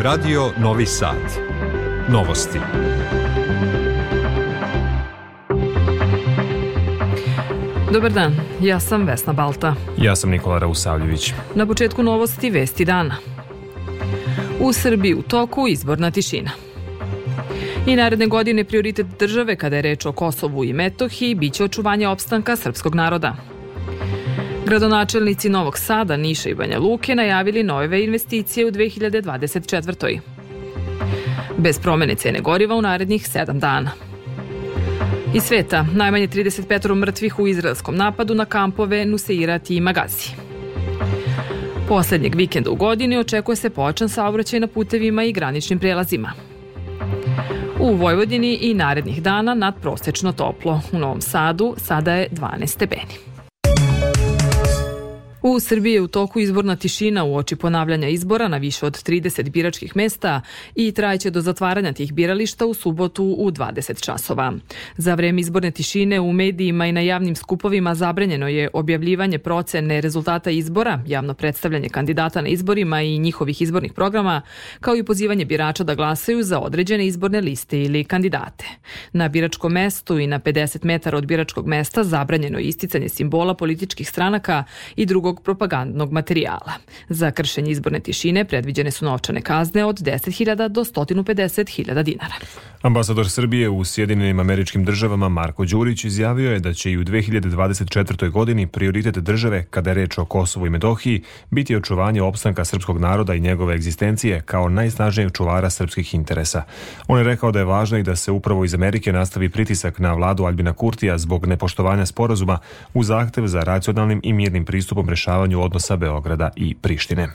Radio Novi Sad. Novosti. Dobar dan, ja sam Vesna Balta. Ja sam Nikola Rausavljević. Na početku novosti Vesti dana. U Srbiji u toku izborna tišina. I naredne godine prioritet države kada je reč o Kosovu i Metohiji biće očuvanje opstanka srpskog naroda. Gradonačelnici Novog Sada, Niša i Banja Luke najavili nove investicije u 2024. Bez promene cene goriva u narednih 7 dana. Iz sveta, najmanje 35 mrtvih u izraelskom napadu na kampove Nuseirat i Magazi. Poslednjeg vikenda u godini očekuje se pojačan saobraćaj na putevima i graničnim prelazima. U Vojvodini i narednih dana nadprosečno toplo. U Novom Sadu sada je 12 stepeni. U Srbiji je u toku izborna tišina u oči ponavljanja izbora na više od 30 biračkih mesta i trajeće do zatvaranja tih birališta u subotu u 20 časova. Za vreme izborne tišine u medijima i na javnim skupovima zabranjeno je objavljivanje procene rezultata izbora, javno predstavljanje kandidata na izborima i njihovih izbornih programa, kao i pozivanje birača da glasaju za određene izborne liste ili kandidate. Na biračkom mestu i na 50 metara od biračkog mesta zabranjeno je isticanje simbola političkih stranaka i drugog drugog propagandnog materijala. Za kršenje izborne tišine predviđene su novčane kazne od 10.000 do 150.000 dinara. Ambasador Srbije u Sjedinjenim američkim državama Marko Đurić izjavio je da će i u 2024. godini prioritet države, kada je reč o Kosovu i Metohiji, biti očuvanje opstanka srpskog naroda i njegove egzistencije kao najsnažnijeg čuvara srpskih interesa. On je rekao da je važno i da se upravo iz Amerike nastavi pritisak na vladu Albina Kurtija zbog nepoštovanja sporazuma u zahtev za racionalnim i mirnim pristupom rešavanju odnosa Beograda i Prištine.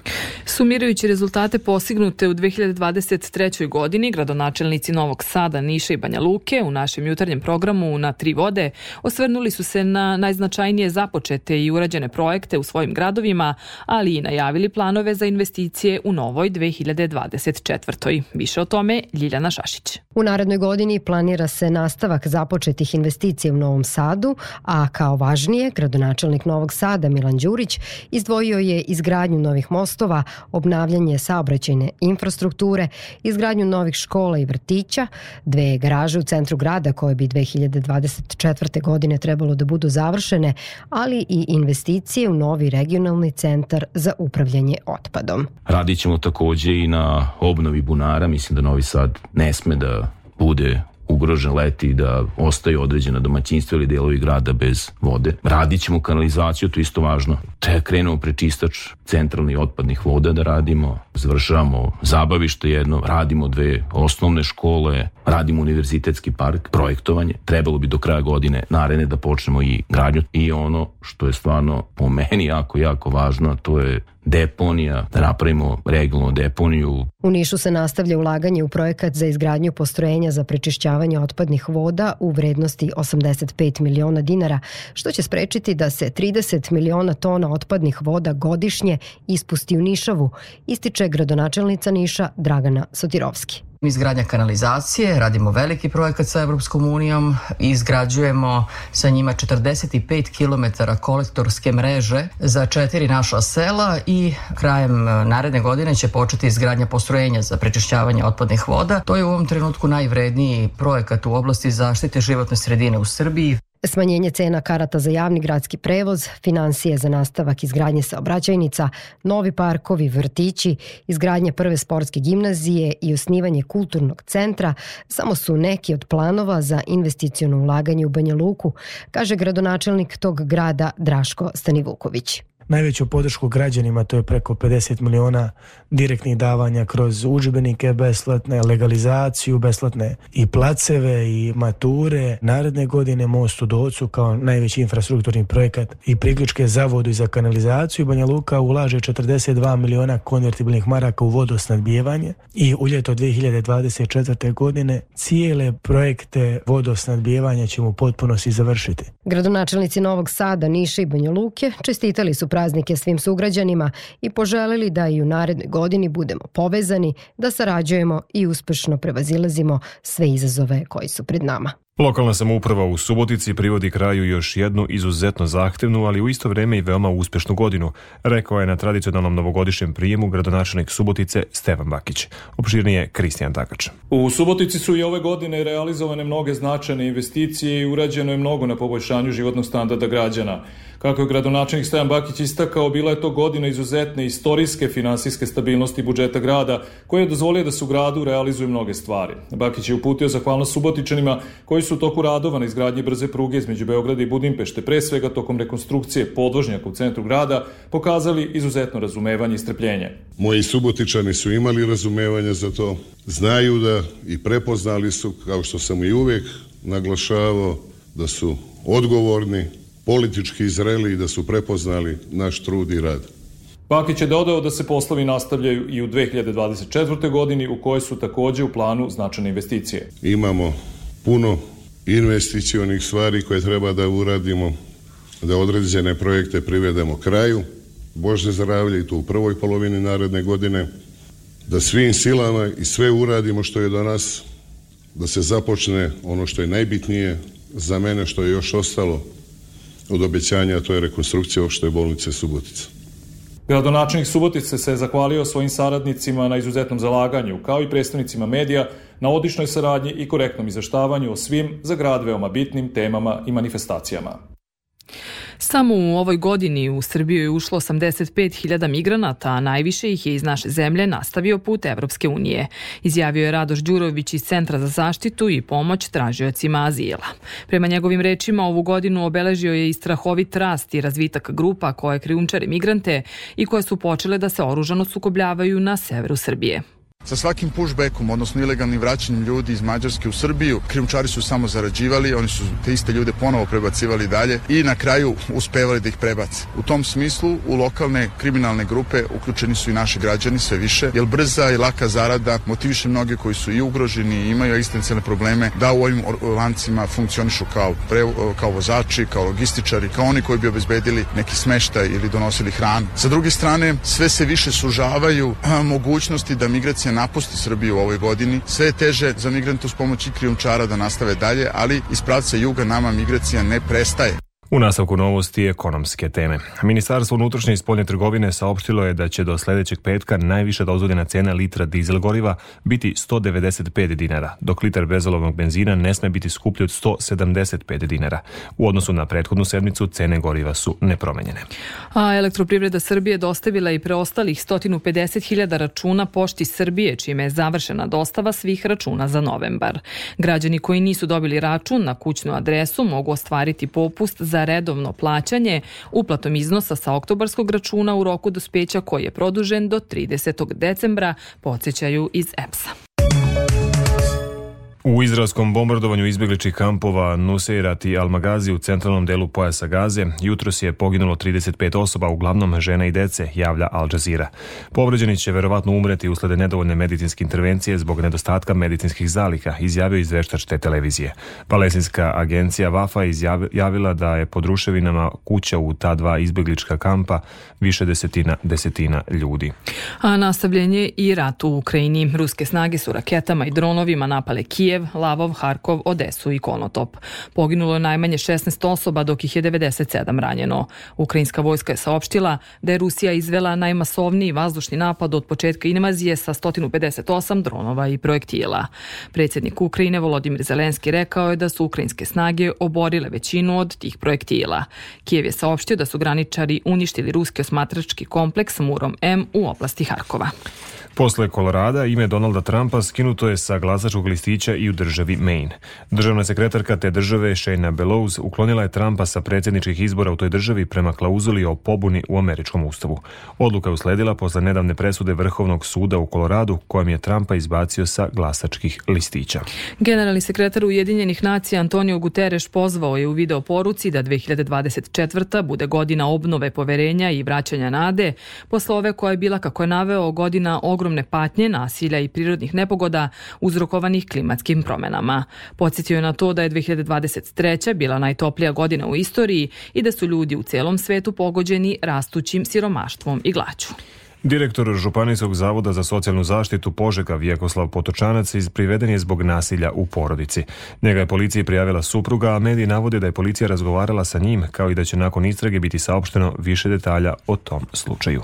Sumirajući rezultate postignute u 2023. godini, gradonačelnici Novog Sada, Niša i Banja Luke u našem jutarnjem programu na Tri vode osvrnuli su se na najznačajnije započete i urađene projekte u svojim gradovima, ali i najavili planove za investicije u novoj 2024. Više o tome Ljiljana Šašić. U narednoj godini planira se nastavak započetih investicija u Novom Sadu, a kao važnije, gradonačelnik Novog Sada Milan Đurić izdvojio je izgradnju novih mostova, obnavljanje saobraćajne infrastrukture, izgradnju novih škola i vrtića, dve garaže u centru grada koje bi 2024. godine trebalo da budu završene, ali i investicije u novi regionalni centar za upravljanje otpadom. Radit ćemo takođe i na obnovi bunara, mislim da Novi Sad ne sme da bude ugrožen leti da ostaju određena domaćinstva ili delovi grada bez vode. Radit ćemo kanalizaciju, to isto važno. Treba krenemo prečistač centralnih otpadnih voda da radimo, završavamo zabavište jedno, radimo dve osnovne škole, radimo univerzitetski park, projektovanje. Trebalo bi do kraja godine naredne da počnemo i gradnju i ono što je stvarno po meni jako, jako važno, to je deponija, da napravimo regionalnu deponiju. U Nišu se nastavlja ulaganje u projekat za izgradnju postrojenja za prečišćavanje otpadnih voda u vrednosti 85 miliona dinara, što će sprečiti da se 30 miliona tona otpadnih voda godišnje ispusti u Nišavu, ističe gradonačelnica Niša Dragana Sotirovski izgradnja kanalizacije, radimo veliki projekat sa Evropskom unijom izgrađujemo sa njima 45 km kolektorske mreže za četiri naša sela i krajem naredne godine će početi izgradnja postrojenja za prečišćavanje otpadnih voda. To je u ovom trenutku najvredniji projekat u oblasti zaštite životne sredine u Srbiji smanjenje cena karata za javni gradski prevoz, financije za nastavak izgradnje saobraćajnica, novi parkovi, vrtići, izgradnja prve sportske gimnazije i osnivanje kulturnog centra samo su neki od planova za investicijono ulaganje u Banja Luku, kaže gradonačelnik tog grada Draško Stanivuković najveću podršku građanima, to je preko 50 miliona direktnih davanja kroz učbenike besplatne, legalizaciju besplatne i placeve i mature. Naredne godine Most u Docu kao najveći infrastrukturni projekat i priključke za vodu i za kanalizaciju. Banja Luka ulaže 42 miliona konvertibilnih maraka u vodosnadbijevanje i u ljeto 2024. godine cijele projekte vodosnadbijevanja ćemo potpuno si završiti. Gradonačelnici Novog Sada, Niša i Banja Luke čestitali su praznike svim sugrađanima i poželeli da i u narednoj godini budemo povezani, da sarađujemo i uspešno prevazilazimo sve izazove koji su pred nama. Lokalna samouprava u Subotici privodi kraju još jednu izuzetno zahtevnu, ali u isto vreme i veoma uspešnu godinu, rekao je na tradicionalnom novogodišnjem prijemu gradonačelnik Subotice Stevan Bakić. Opširnije Kristijan Takač. U Subotici su i ove godine realizovane mnoge značajne investicije i urađeno je mnogo na poboljšanju životnog standarda građana. Kako je gradonačelnik Stojan Bakić istakao, bila je to godina izuzetne istorijske finansijske stabilnosti budžeta grada, koja je dozvolio da se u gradu realizuju mnoge stvari. Bakić je uputio zahvalnost Subotičanima koji su u toku radova na izgradnji brze pruge između Beograda i Budimpešte, pre svega tokom rekonstrukcije podvožnjaka u centru grada, pokazali izuzetno razumevanje i strpljenje. Moji Subotičani su imali razumevanje za to, znaju da i prepoznali su, kao što sam i uvek naglašavao, da su odgovorni, politički zreli i da su prepoznali naš trud i rad. Bakić je dodao da se poslovi nastavljaju i u 2024. godini u kojoj su takođe u planu značajne investicije. Imamo puno investicionih stvari koje treba da uradimo, da određene projekte privedemo kraju, Bože zdravlje i to u prvoj polovini naredne godine, da svim silama i sve uradimo što je do nas, da se započne ono što je najbitnije za mene, što je još ostalo od obećanja, a to je rekonstrukcija opšte bolnice Subotica. Gradonačelnik Subotice se zahvalio svojim saradnicima na izuzetnom zalaganju, kao i predstavnicima medija, na odišnoj saradnji i korektnom izveštavanju o svim za grad veoma bitnim temama i manifestacijama. Samo u ovoj godini u Srbiju je ušlo 85.000 migranata, a najviše ih je iz naše zemlje nastavio put Evropske unije. Izjavio je Radoš Đurović iz Centra za zaštitu i pomoć tražiocima azila. Prema njegovim rečima, ovu godinu obeležio je i strahovit rast i razvitak grupa koje krijumčare migrante i koje su počele da se oružano sukobljavaju na severu Srbije. Sa svakim pushbackom, odnosno ilegalnim vraćanjem ljudi iz Mađarske u Srbiju, krijumčari su samo zarađivali, oni su te iste ljude ponovo prebacivali dalje i na kraju uspevali da ih prebace. U tom smislu u lokalne kriminalne grupe uključeni su i naši građani sve više, jer brza i laka zarada motiviše mnoge koji su i ugroženi i imaju egzistencijalne probleme da u ovim lancima funkcionišu kao, pre, kao vozači, kao logističari, kao oni koji bi obezbedili neki smeštaj ili donosili hranu. Sa druge strane, sve se više sužavaju mogućnosti da migracija napusti Srbiju u ovoj godini. Sve je teže za migrante uz pomoć i krijumčara da nastave dalje, ali iz pravca juga nama migracija ne prestaje. U nastavku novosti ekonomske teme. Ministarstvo unutrašnje i spoljne trgovine saopštilo je da će do sledećeg petka najviša dozvoljena cena litra dizel goriva biti 195 dinara, dok litar bezolovnog benzina ne sme biti skuplji od 175 dinara. U odnosu na prethodnu sedmicu cene goriva su nepromenjene. A elektroprivreda Srbije dostavila i preostalih 150.000 računa pošti Srbije, čime je završena dostava svih računa za novembar. Građani koji nisu dobili račun na kućnu adresu mogu ostvariti popust za redovno plaćanje uplatom iznosa sa oktobarskog računa u roku dospeća koji je produžen do 30. decembra, podsjećaju iz EPS-a. U izraelskom bombardovanju izbjegličih kampova Nuseirat i Almagazi u centralnom delu pojasa Gaze jutros je poginulo 35 osoba, uglavnom žena i dece, javlja Al Jazeera. Povređeni će verovatno umreti uslede nedovoljne medicinske intervencije zbog nedostatka medicinskih zalika, izjavio izveštač te televizije. Palestinska agencija Vafa izjavila da je pod ruševinama kuća u ta dva izbjeglička kampa više desetina desetina ljudi. A nastavljenje i rat u Ukrajini. Ruske snage su raketama i dronovima napale Kijev Kijev, Lavov, Harkov, Odesu i Konotop. Poginulo je najmanje 16 osoba, dok ih je 97 ranjeno. Ukrajinska vojska je saopštila da je Rusija izvela najmasovniji vazdušni napad od početka invazije sa 158 dronova i projektila. Predsjednik Ukrajine Volodimir Zelenski rekao je da su ukrajinske snage oborile većinu od tih projektila. Kijev je saopštio da su graničari uništili ruski osmatrački kompleks Murom M u oblasti Harkova. Posle Kolorada ime Donalda Trumpa skinuto je sa glasačkog listića i u državi Maine. Državna sekretarka te države Shayna Bellows uklonila je Trumpa sa predsjedničkih izbora u toj državi prema klauzuli o pobuni u američkom ustavu. Odluka je usledila posle nedavne presude Vrhovnog suda u Koloradu kojem je Trumpa izbacio sa glasačkih listića. Generalni sekretar Ujedinjenih nacija Antonio Guterres pozvao je u video poruci da 2024. bude godina obnove poverenja i vraćanja nade posle ove koja je bila, kako je naveo, godina ogromne patnje, nasilja i prirodnih nepogoda uzrokovanih klimatskim promenama. Podsjetio je na to da je 2023. bila najtoplija godina u istoriji i da su ljudi u celom svetu pogođeni rastućim siromaštvom i glaću. Direktor Županijskog zavoda za socijalnu zaštitu Požega Vjekoslav Potočanac priveden je zbog nasilja u porodici. Njega je policiji prijavila supruga, a mediji navode da je policija razgovarala sa njim, kao i da će nakon istrage biti saopšteno više detalja o tom slučaju.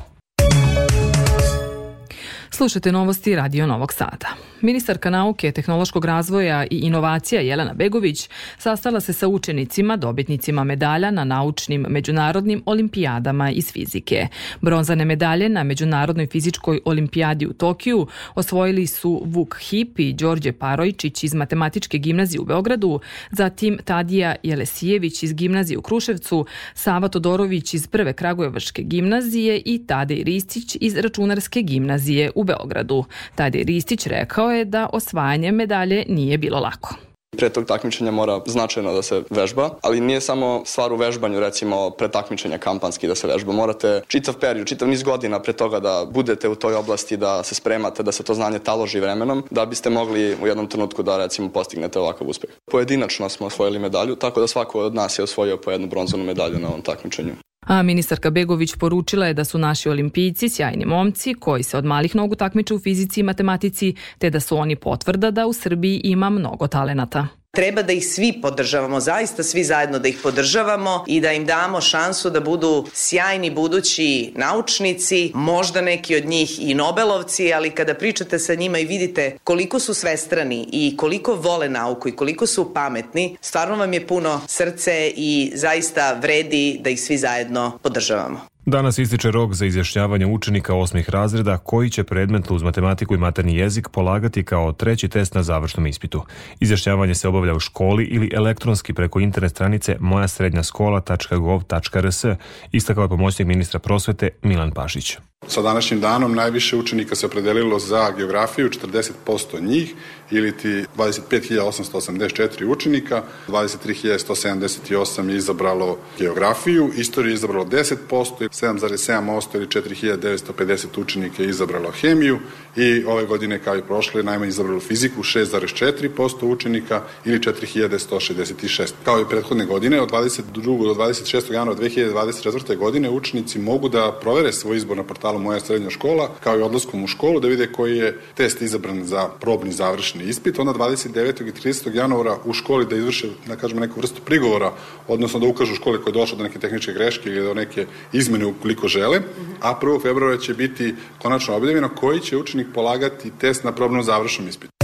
Slušajte novosti Radio Novog Sada. Ministarka nauke, tehnološkog razvoja i inovacija Jelena Begović sastala se sa učenicima, dobitnicima medalja na naučnim međunarodnim olimpijadama iz fizike. Bronzane medalje na Međunarodnoj fizičkoj olimpijadi u Tokiju osvojili su Vuk Hip i Đorđe Parojčić iz Matematičke gimnazije u Beogradu, zatim Tadija Jelesijević iz gimnazije u Kruševcu, Sava Todorović iz Prve Kragujevačke gimnazije i Tadej Ristić iz Računarske gimnazije u Beogradu. Tadej Ristić rekao je da osvajanje medalje nije bilo lako. Pre tog takmičenja mora značajno da se vežba, ali nije samo stvar u vežbanju, recimo pre takmičenja kampanski da se vežba. Morate čitav period, čitav niz godina pre toga da budete u toj oblasti, da se spremate, da se to znanje taloži vremenom, da biste mogli u jednom trenutku da recimo postignete ovakav uspeh. Pojedinačno smo osvojili medalju, tako da svako od nas je osvojio po jednu bronzanu medalju na ovom takmičenju. A ministarka Begović poručila je da su naši olimpijci sjajni momci koji se od malih nogu takmiče u fizici i matematici, te da su oni potvrda da u Srbiji ima mnogo talenata. Treba da ih svi podržavamo, zaista svi zajedno da ih podržavamo i da im damo šansu da budu sjajni budući naučnici, možda neki od njih i Nobelovci, ali kada pričate sa njima i vidite koliko su svestrani i koliko vole nauku i koliko su pametni, stvarno vam je puno srce i zaista vredi da ih svi zajedno podržavamo. Danas ističe rok za izjašnjavanje učenika osmih razreda koji će predmet uz matematiku i materni jezik polagati kao treći test na završnom ispitu. Izjašnjavanje se obavlja u školi ili elektronski preko internet stranice mojasrednjaskola.gov.rs, istakao je pomoćnik ministra prosvete Milan Pašić. Sa današnjim danom najviše učenika se opredelilo za geografiju, 40% njih, ili ti 25.884 učenika, 23.178 je izabralo geografiju, istoriju je izabralo 10%, 7,7% ili 4.950 učenika je izabralo hemiju i ove godine kao i prošle najmanje izabralo fiziku, 6,4% učenika ili 4.166. Kao i prethodne godine, od 22. do 26. januara 2024. godine učenici mogu da provere svoj izbor na portalu Moja srednja škola, kao i odlaskom u školu, da vide koji je test izabran za probni završni ispit, onda 29. i 30. januara u školi da izvrše, da kažemo, neku vrstu prigovora, odnosno da ukažu školi koja je došla do neke tehničke greške ili do neke izmene ukoliko žele, a 1. februara će biti konačno objavljeno koji će učenik polagati test na probnom završnom ispitu.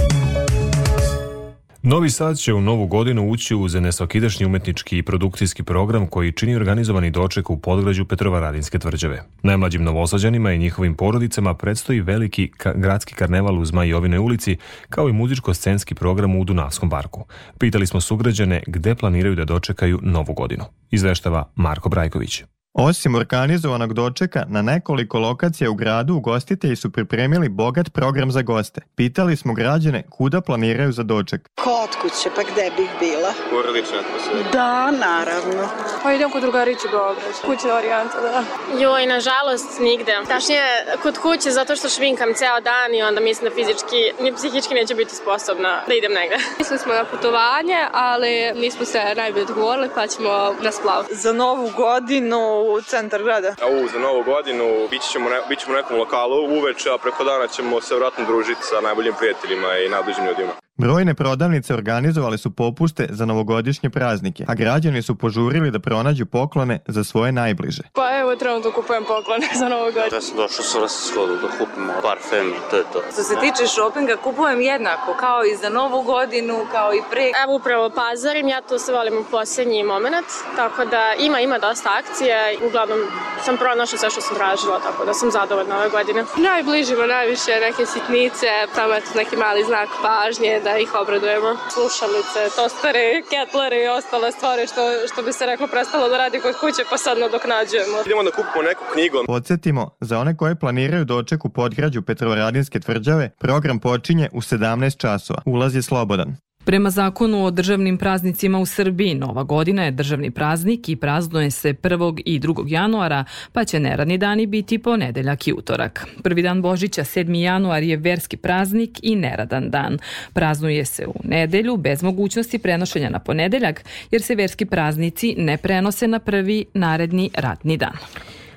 Novi Sad će u novu godinu ući uz nesvakidašnji umetnički i produkcijski program koji čini organizovani doček u podgrađu Petrovaradinske tvrđave. Najmlađim novosađanima i njihovim porodicama predstoji veliki ka gradski karneval u Zmajovinoj ulici, kao i muzičko-scenski program u Dunavskom parku. Pitali smo sugrađane gde planiraju da dočekaju novu godinu. Izveštava Marko Brajković. Osim organizovanog dočeka, na nekoliko lokacija u gradu ugostitelji su pripremili bogat program za goste. Pitali smo građane kuda planiraju za doček. Kod kuće, pa gde bih bila? Porodična atmosfera. Da, naravno. Pa idem kod drugariće Beograd. Kućna varijanta, da. Joj, nažalost, nigde. Tašnije, kod kuće zato što švinkam ceo dan i onda mislim da fizički, ni psihički neće biti sposobna da idem negde. Mislili smo na putovanje, ali nismo se najbolje dogovorili, pa ćemo na splav. Za novu godinu u centar grada. A u, za novu godinu bit ćemo, ne, bit ćemo u nekom lokalu uveče, a preko dana ćemo se vratno družiti sa najboljim prijateljima i najbližim ljudima. Brojne prodavnice organizovale su popuste za novogodišnje praznike, a građani su požurili da pronađu poklone za svoje najbliže. Pa evo, trenutno kupujem poklone za novu godinu. Ja sam došao sa Vrsta da kupimo parfem i to je to. Što se tiče šopinga, kupujem jednako, kao i za novu godinu, kao i pre. Evo upravo pazarim, ja to se volim u posljednji moment, tako da ima, ima dosta akcije. Uglavnom sam pronašla sve što sam tražila, tako da sam zadovoljna ove godine. Najbližimo najviše neke sitnice, tamo je neki mali znak pažnje, da ih obradujemo. Slušalice, tostere, ketlere i ostale stvari što, što bi se reklo prestalo da radi kod kuće pa sad nadoknađujemo. Idemo da kupimo neku knjigu. Podsjetimo, za one koje planiraju doček u podgrađu Petrovaradinske tvrđave, program počinje u 17 časova. Ulaz je slobodan. Prema zakonu o državnim praznicima u Srbiji, Nova godina je državni praznik i praznuje se 1. i 2. januara, pa će neradni dani biti ponedeljak i utorak. Prvi dan Božića, 7. januar, je verski praznik i neradan dan. Praznuje se u nedelju bez mogućnosti prenošenja na ponedeljak, jer se verski praznici ne prenose na prvi naredni radni dan.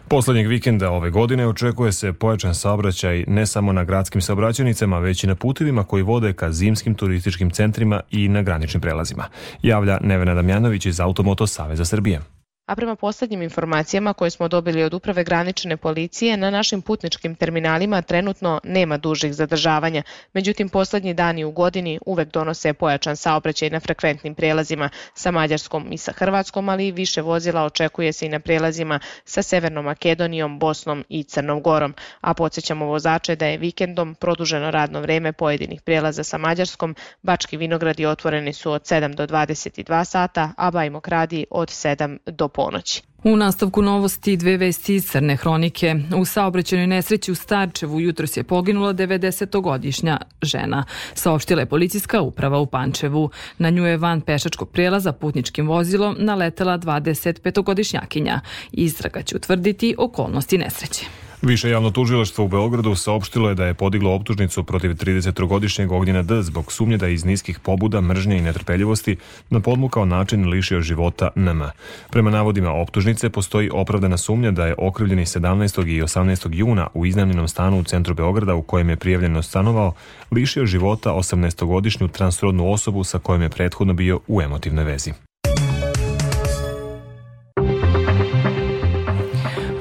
Poslednjeg vikenda ove godine očekuje se pojačan saobraćaj ne samo na gradskim saobraćajnicama, već i na putevima koji vode ka zimskim turističkim centrima i na graničnim prelazima. Javlja Nevena Damjanović iz Automoto Saveza Srbije a prema poslednjim informacijama koje smo dobili od uprave granične policije, na našim putničkim terminalima trenutno nema dužih zadržavanja. Međutim, poslednji dani u godini uvek donose pojačan saobraćaj na frekventnim prelazima sa Mađarskom i sa Hrvatskom, ali više vozila očekuje se i na prelazima sa Severnom Makedonijom, Bosnom i Crnom Gorom. A podsjećamo vozače da je vikendom produženo radno vreme pojedinih prelaza sa Mađarskom, Bački vinogradi otvoreni su od 7 do 22 sata, a Bajmok radi od 7 do ponoći. U nastavku novosti dve vesti iz Crne hronike. U saobraćenoj nesreći u Starčevu jutros je poginula 90-godišnja žena. Saopštila je policijska uprava u Pančevu. Na nju je van pešačkog prijelaza putničkim vozilom naletela 25-godišnjakinja. Izraga će utvrditi okolnosti nesreće. Više javno tužilaštvo u Beogradu saopštilo je da je podiglo optužnicu protiv 30-godišnjeg Ognjena D zbog sumnje da je iz niskih pobuda, mržnje i netrpeljivosti na podmukao način lišio života NM. Prema navodima optužnice postoji opravdana sumnja da je okrivljeni 17. i 18. juna u iznajmljenom stanu u centru Beograda u kojem je prijavljeno stanovao lišio života 18-godišnju transrodnu osobu sa kojom je prethodno bio u emotivnoj vezi.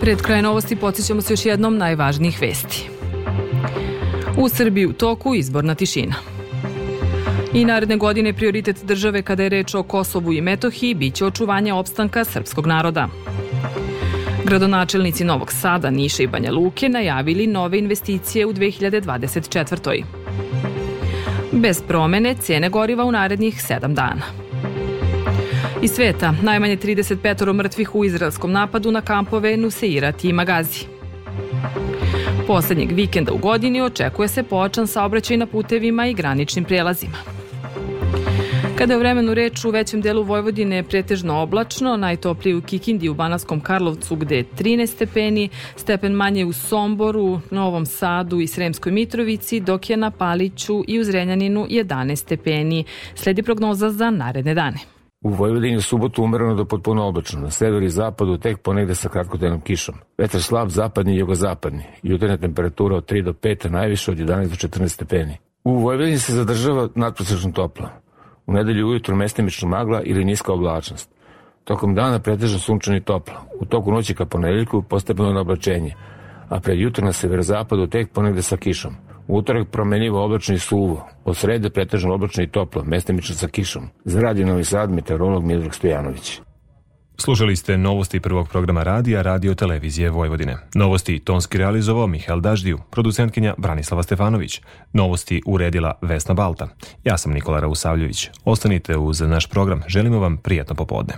Pred kraj novosti podsjećamo se još jednom najvažnijih vesti. U Srbiji u toku izborna tišina. I naredne godine prioritet države kada je reč o Kosovu i Metohiji biće očuvanje opstanka srpskog naroda. Gradonačelnici Novog Sada, Niša i Banja Luke najavili nove investicije u 2024. Bez promene cene goriva u narednih 7 dana. Iz sveta, najmanje 35 mrtvih u izraelskom napadu na kampove Nuseirat i Magazi. Poslednjeg vikenda u godini očekuje se pojačan saobraćaj na putevima i graničnim prijelazima. Kada je vremenu reč u većem delu Vojvodine je pretežno oblačno, najtoplije u Kikindi u Banaskom Karlovcu gde je 13 stepeni, stepen manje u Somboru, Novom Sadu i Sremskoj Mitrovici, dok je na Paliću i u Zrenjaninu 11 stepeni. Sledi prognoza za naredne dane. U Vojvodini u subotu umereno do potpuno oblačno, na severu i zapadu tek ponegde sa kratkotenom kišom. Vetar slab zapadni i jugozapadni, jutarnja temperatura od 3 do 5, a najviše od 11 do 14 stepeni. U Vojvodini se zadržava nadprosečno toplo. U nedelju ujutru mestimično magla ili niska oblačnost. Tokom dana pretežno sunčano i toplo. U toku noći ka ponedeljku postepeno na oblačenje, a pred jutro na severozapadu tek ponegde sa kišom. Utorak promenljivo oblačno i suvo. Od srede pretežno oblačno i toplo, mestimično sa kišom. Za Radio Novi Sad, meteorolog Mildrog Stojanović. Slušali ste novosti prvog programa radija Radio Televizije Vojvodine. Novosti tonski realizovao Mihael Daždiju, producentkinja Branislava Stefanović. Novosti uredila Vesna Balta. Ja sam Nikola Rausavljević. Ostanite uz naš program. Želimo vam prijatno popodne.